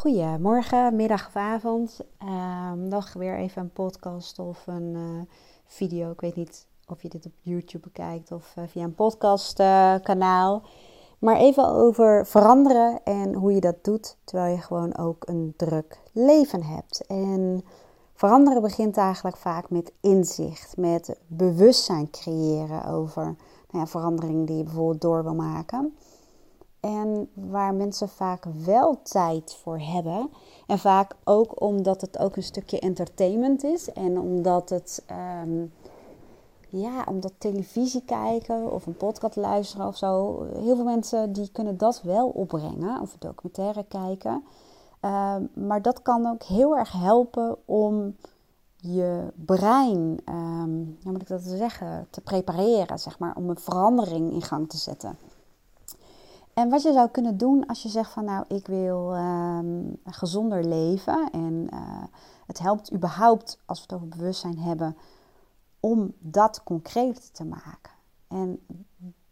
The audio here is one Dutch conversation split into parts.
Goedemorgen, middag of avond. Um, nog weer even een podcast of een uh, video. Ik weet niet of je dit op YouTube bekijkt of uh, via een podcastkanaal. Maar even over veranderen en hoe je dat doet terwijl je gewoon ook een druk leven hebt. En veranderen begint eigenlijk vaak met inzicht, met bewustzijn creëren over nou ja, veranderingen die je bijvoorbeeld door wil maken. En waar mensen vaak wel tijd voor hebben. En vaak ook omdat het ook een stukje entertainment is. En omdat het. Um, ja, omdat televisie kijken of een podcast luisteren of zo. Heel veel mensen die kunnen dat wel opbrengen. Of documentaire kijken. Um, maar dat kan ook heel erg helpen om je brein, um, hoe moet ik dat zeggen, te prepareren, zeg maar, om een verandering in gang te zetten. En wat je zou kunnen doen als je zegt van nou, ik wil um, gezonder leven en uh, het helpt überhaupt, als we het over bewustzijn hebben, om dat concreet te maken. En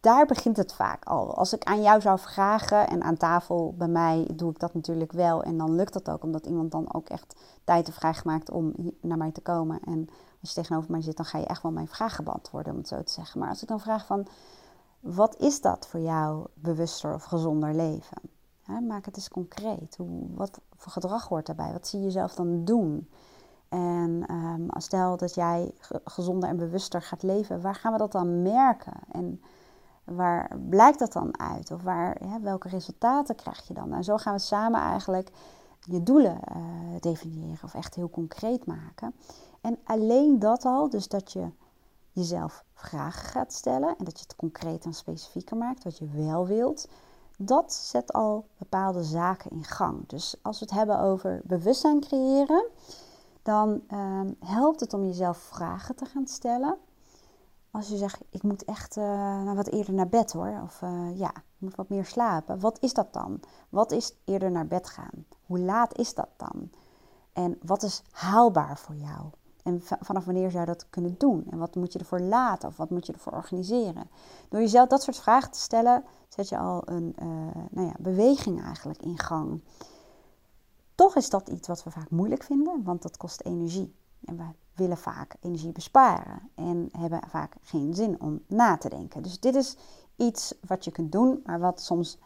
daar begint het vaak al. Als ik aan jou zou vragen, en aan tafel bij mij doe ik dat natuurlijk wel, en dan lukt dat ook, omdat iemand dan ook echt tijd heeft vrijgemaakt om naar mij te komen. En als je tegenover mij zit, dan ga je echt wel mijn vragen beantwoorden, om het zo te zeggen. Maar als ik dan vraag van, wat is dat voor jou, bewuster of gezonder leven? maak het eens concreet. Hoe, wat voor gedrag hoort daarbij? Wat zie je jezelf dan doen? En um, stel dat jij gezonder en bewuster gaat leven, waar gaan we dat dan merken? En waar blijkt dat dan uit? Of waar, welke resultaten krijg je dan? En zo gaan we samen eigenlijk je doelen uh, definiëren of echt heel concreet maken. En alleen dat al, dus dat je jezelf vragen gaat stellen en dat je het concreet en specifieker maakt, wat je wel wilt, dat zet al bepaalde zaken in gang. Dus als we het hebben over bewustzijn creëren, dan um, helpt het om jezelf vragen te gaan stellen. Als je zegt, ik moet echt uh, nou, wat eerder naar bed hoor, of uh, ja, ik moet wat meer slapen. Wat is dat dan? Wat is eerder naar bed gaan? Hoe laat is dat dan? En wat is haalbaar voor jou? En vanaf wanneer zou je dat kunnen doen? En wat moet je ervoor laten of wat moet je ervoor organiseren? Door jezelf dat soort vragen te stellen, zet je al een uh, nou ja, beweging eigenlijk in gang. Toch is dat iets wat we vaak moeilijk vinden, want dat kost energie. En we willen vaak energie besparen en hebben vaak geen zin om na te denken. Dus dit is iets wat je kunt doen, maar wat soms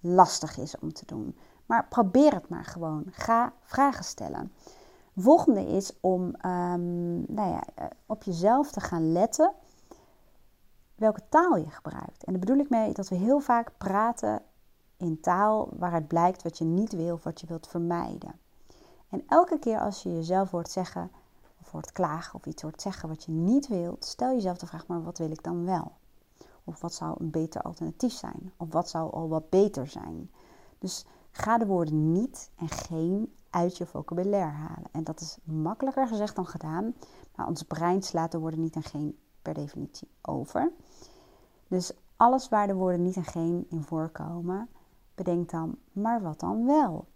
lastig is om te doen. Maar probeer het maar gewoon. Ga vragen stellen. Volgende is om um, nou ja, eh, op jezelf te gaan letten welke taal je gebruikt. En daar bedoel ik mee dat we heel vaak praten in taal waaruit blijkt wat je niet wil of wat je wilt vermijden. En elke keer als je jezelf hoort zeggen of hoort klagen of iets hoort zeggen wat je niet wilt, stel jezelf de vraag: maar wat wil ik dan wel? Of wat zou een beter alternatief zijn? Of wat zou al wat beter zijn? Dus ga de woorden niet en geen uit je vocabulaire halen. En dat is makkelijker gezegd dan gedaan. Maar ons brein slaat de woorden niet en geen per definitie over. Dus alles waar de woorden niet en geen in voorkomen, bedenk dan, maar wat dan wel?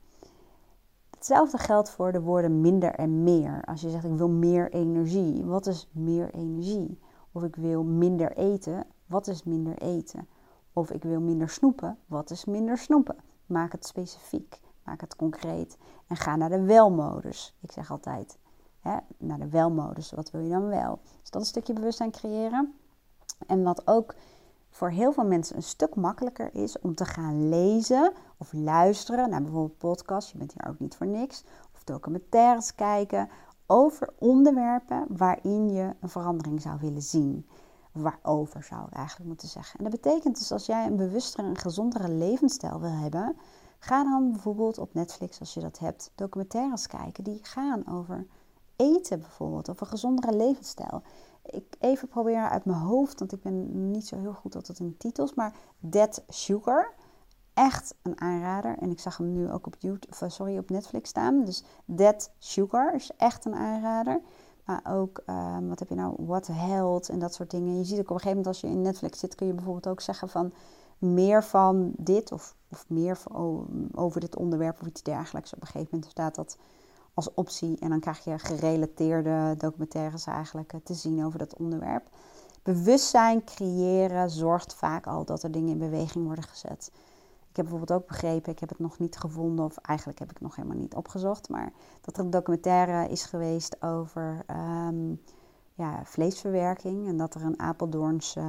Hetzelfde geldt voor de woorden minder en meer. Als je zegt ik wil meer energie, wat is meer energie? Of ik wil minder eten, wat is minder eten? Of ik wil minder snoepen, wat is minder snoepen? Maak het specifiek. Maak het concreet en ga naar de welmodus. Ik zeg altijd, hè, naar de welmodus. Wat wil je dan wel? Dus dat een stukje bewustzijn creëren. En wat ook voor heel veel mensen een stuk makkelijker is om te gaan lezen of luisteren naar bijvoorbeeld podcasts. Je bent hier ook niet voor niks. Of documentaires kijken over onderwerpen waarin je een verandering zou willen zien. Waarover zou ik eigenlijk moeten zeggen. En dat betekent dus als jij een bewustere en gezondere levensstijl wil hebben, Ga dan bijvoorbeeld op Netflix, als je dat hebt, documentaires kijken die gaan over eten bijvoorbeeld, of een gezondere levensstijl. Ik even proberen uit mijn hoofd, want ik ben niet zo heel goed altijd in titels, maar Dead Sugar. Echt een aanrader. En ik zag hem nu ook op, YouTube, eh, sorry, op Netflix staan. Dus Dead Sugar is echt een aanrader. Maar ook, ehm, wat heb je nou, What Health en dat soort dingen. Je ziet ook op een gegeven moment als je in Netflix zit, kun je bijvoorbeeld ook zeggen van meer van dit of, of meer over dit onderwerp of iets dergelijks. Op een gegeven moment staat dat als optie en dan krijg je gerelateerde documentaires eigenlijk eh, te zien over dat onderwerp. Bewustzijn creëren zorgt vaak al dat er dingen in beweging worden gezet. Ik heb bijvoorbeeld ook begrepen, ik heb het nog niet gevonden, of eigenlijk heb ik het nog helemaal niet opgezocht, maar dat er een documentaire is geweest over ehm, ja, vleesverwerking. En dat er een Apeldoornse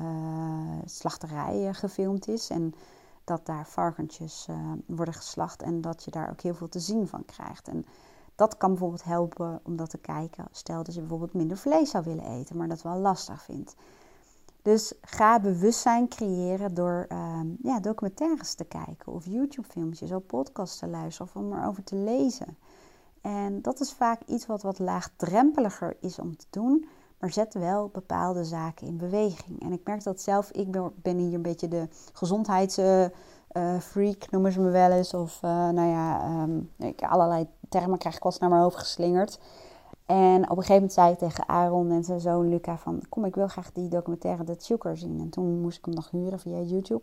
uh, slachterij gefilmd is. En dat daar varkentjes worden geslacht en dat je daar ook heel veel te zien van krijgt. En dat kan bijvoorbeeld helpen om dat te kijken. Stel dat je bijvoorbeeld minder vlees zou willen eten, maar dat wel lastig vindt. Dus ga bewustzijn creëren door ehm, ja, documentaires te kijken of YouTube-filmpjes of podcasts te luisteren of om erover te lezen. En dat is vaak iets wat wat laagdrempeliger is om te doen, maar zet wel bepaalde zaken in beweging. En ik merk dat zelf, ik ben hier een beetje de gezondheidsfreak, uh, noemen ze me wel eens. Of uh, nou ja, um, ik, allerlei termen krijg ik eens naar mijn hoofd geslingerd. En op een gegeven moment zei ik tegen Aaron en zijn zoon Luca van... Kom, ik wil graag die documentaire The Sugar zien. En toen moest ik hem nog huren via YouTube.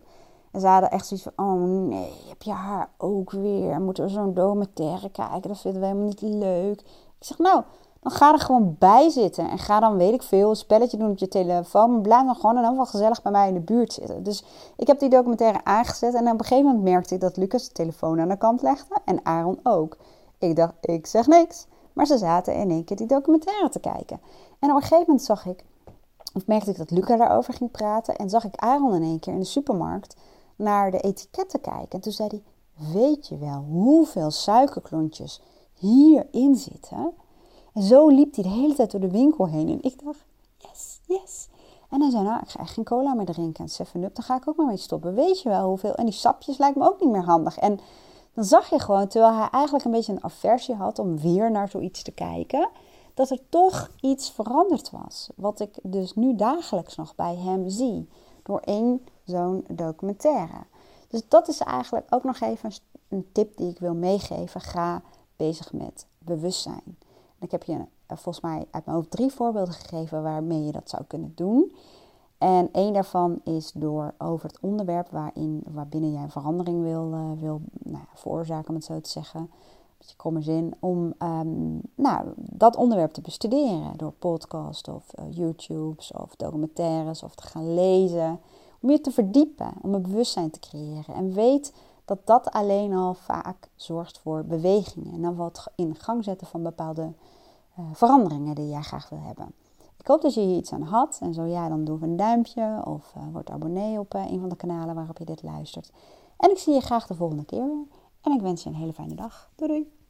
En ze hadden echt zoiets van... Oh nee, heb je haar ook weer? Moeten we zo'n documentaire kijken? Dat vinden we helemaal niet leuk. Ik zeg, nou, dan ga er gewoon bij zitten. En ga dan, weet ik veel, een spelletje doen op je telefoon. Maar blijf dan gewoon in ieder geval gezellig bij mij in de buurt zitten. Dus ik heb die documentaire aangezet. En op een gegeven moment merkte ik dat Lucas de telefoon aan de kant legde. En Aaron ook. Ik dacht, ik zeg niks. Maar ze zaten in één keer die documentaire te kijken. En op een gegeven moment zag ik, of merkte ik dat Luca daarover ging praten. En zag ik Aaron in één keer in de supermarkt naar de etiketten kijken. En toen zei hij, weet je wel hoeveel suikerklontjes hierin zitten? En zo liep hij de hele tijd door de winkel heen. En ik dacht, yes, yes. En hij zei, nou, ik ga echt geen cola meer drinken. En 7-Up, dan ga ik ook maar mee stoppen. Weet je wel hoeveel? En die sapjes lijkt me ook niet meer handig. En dan zag je gewoon, terwijl hij eigenlijk een beetje een aversie had om weer naar zoiets te kijken, dat er toch iets veranderd was. Wat ik dus nu dagelijks nog bij hem zie, door één zo'n documentaire. Dus dat is eigenlijk ook nog even een tip die ik wil meegeven. Ga bezig met bewustzijn. ik heb je eh, volgens mij uit mijn hoofd drie voorbeelden gegeven waarmee je dat zou kunnen doen. En één daarvan is door over het onderwerp waarin, waarbinnen jij verandering wil, uh, wil nou ja, veroorzaken, om het zo te zeggen. Beetje kromme zin. Om um, nou, dat onderwerp te bestuderen door podcasts of uh, YouTubes of documentaires of te gaan lezen. Om je te verdiepen, om een bewustzijn te creëren. En weet dat dat alleen al vaak zorgt voor bewegingen. En dan wat in gang zetten van bepaalde uh, veranderingen die jij graag wil hebben. Ik hoop dat je hier iets aan had. En zo ja, dan doe een duimpje of uh, word abonnee op uh, een van de kanalen waarop je dit luistert. En ik zie je graag de volgende keer weer. En ik wens je een hele fijne dag. Doei doei!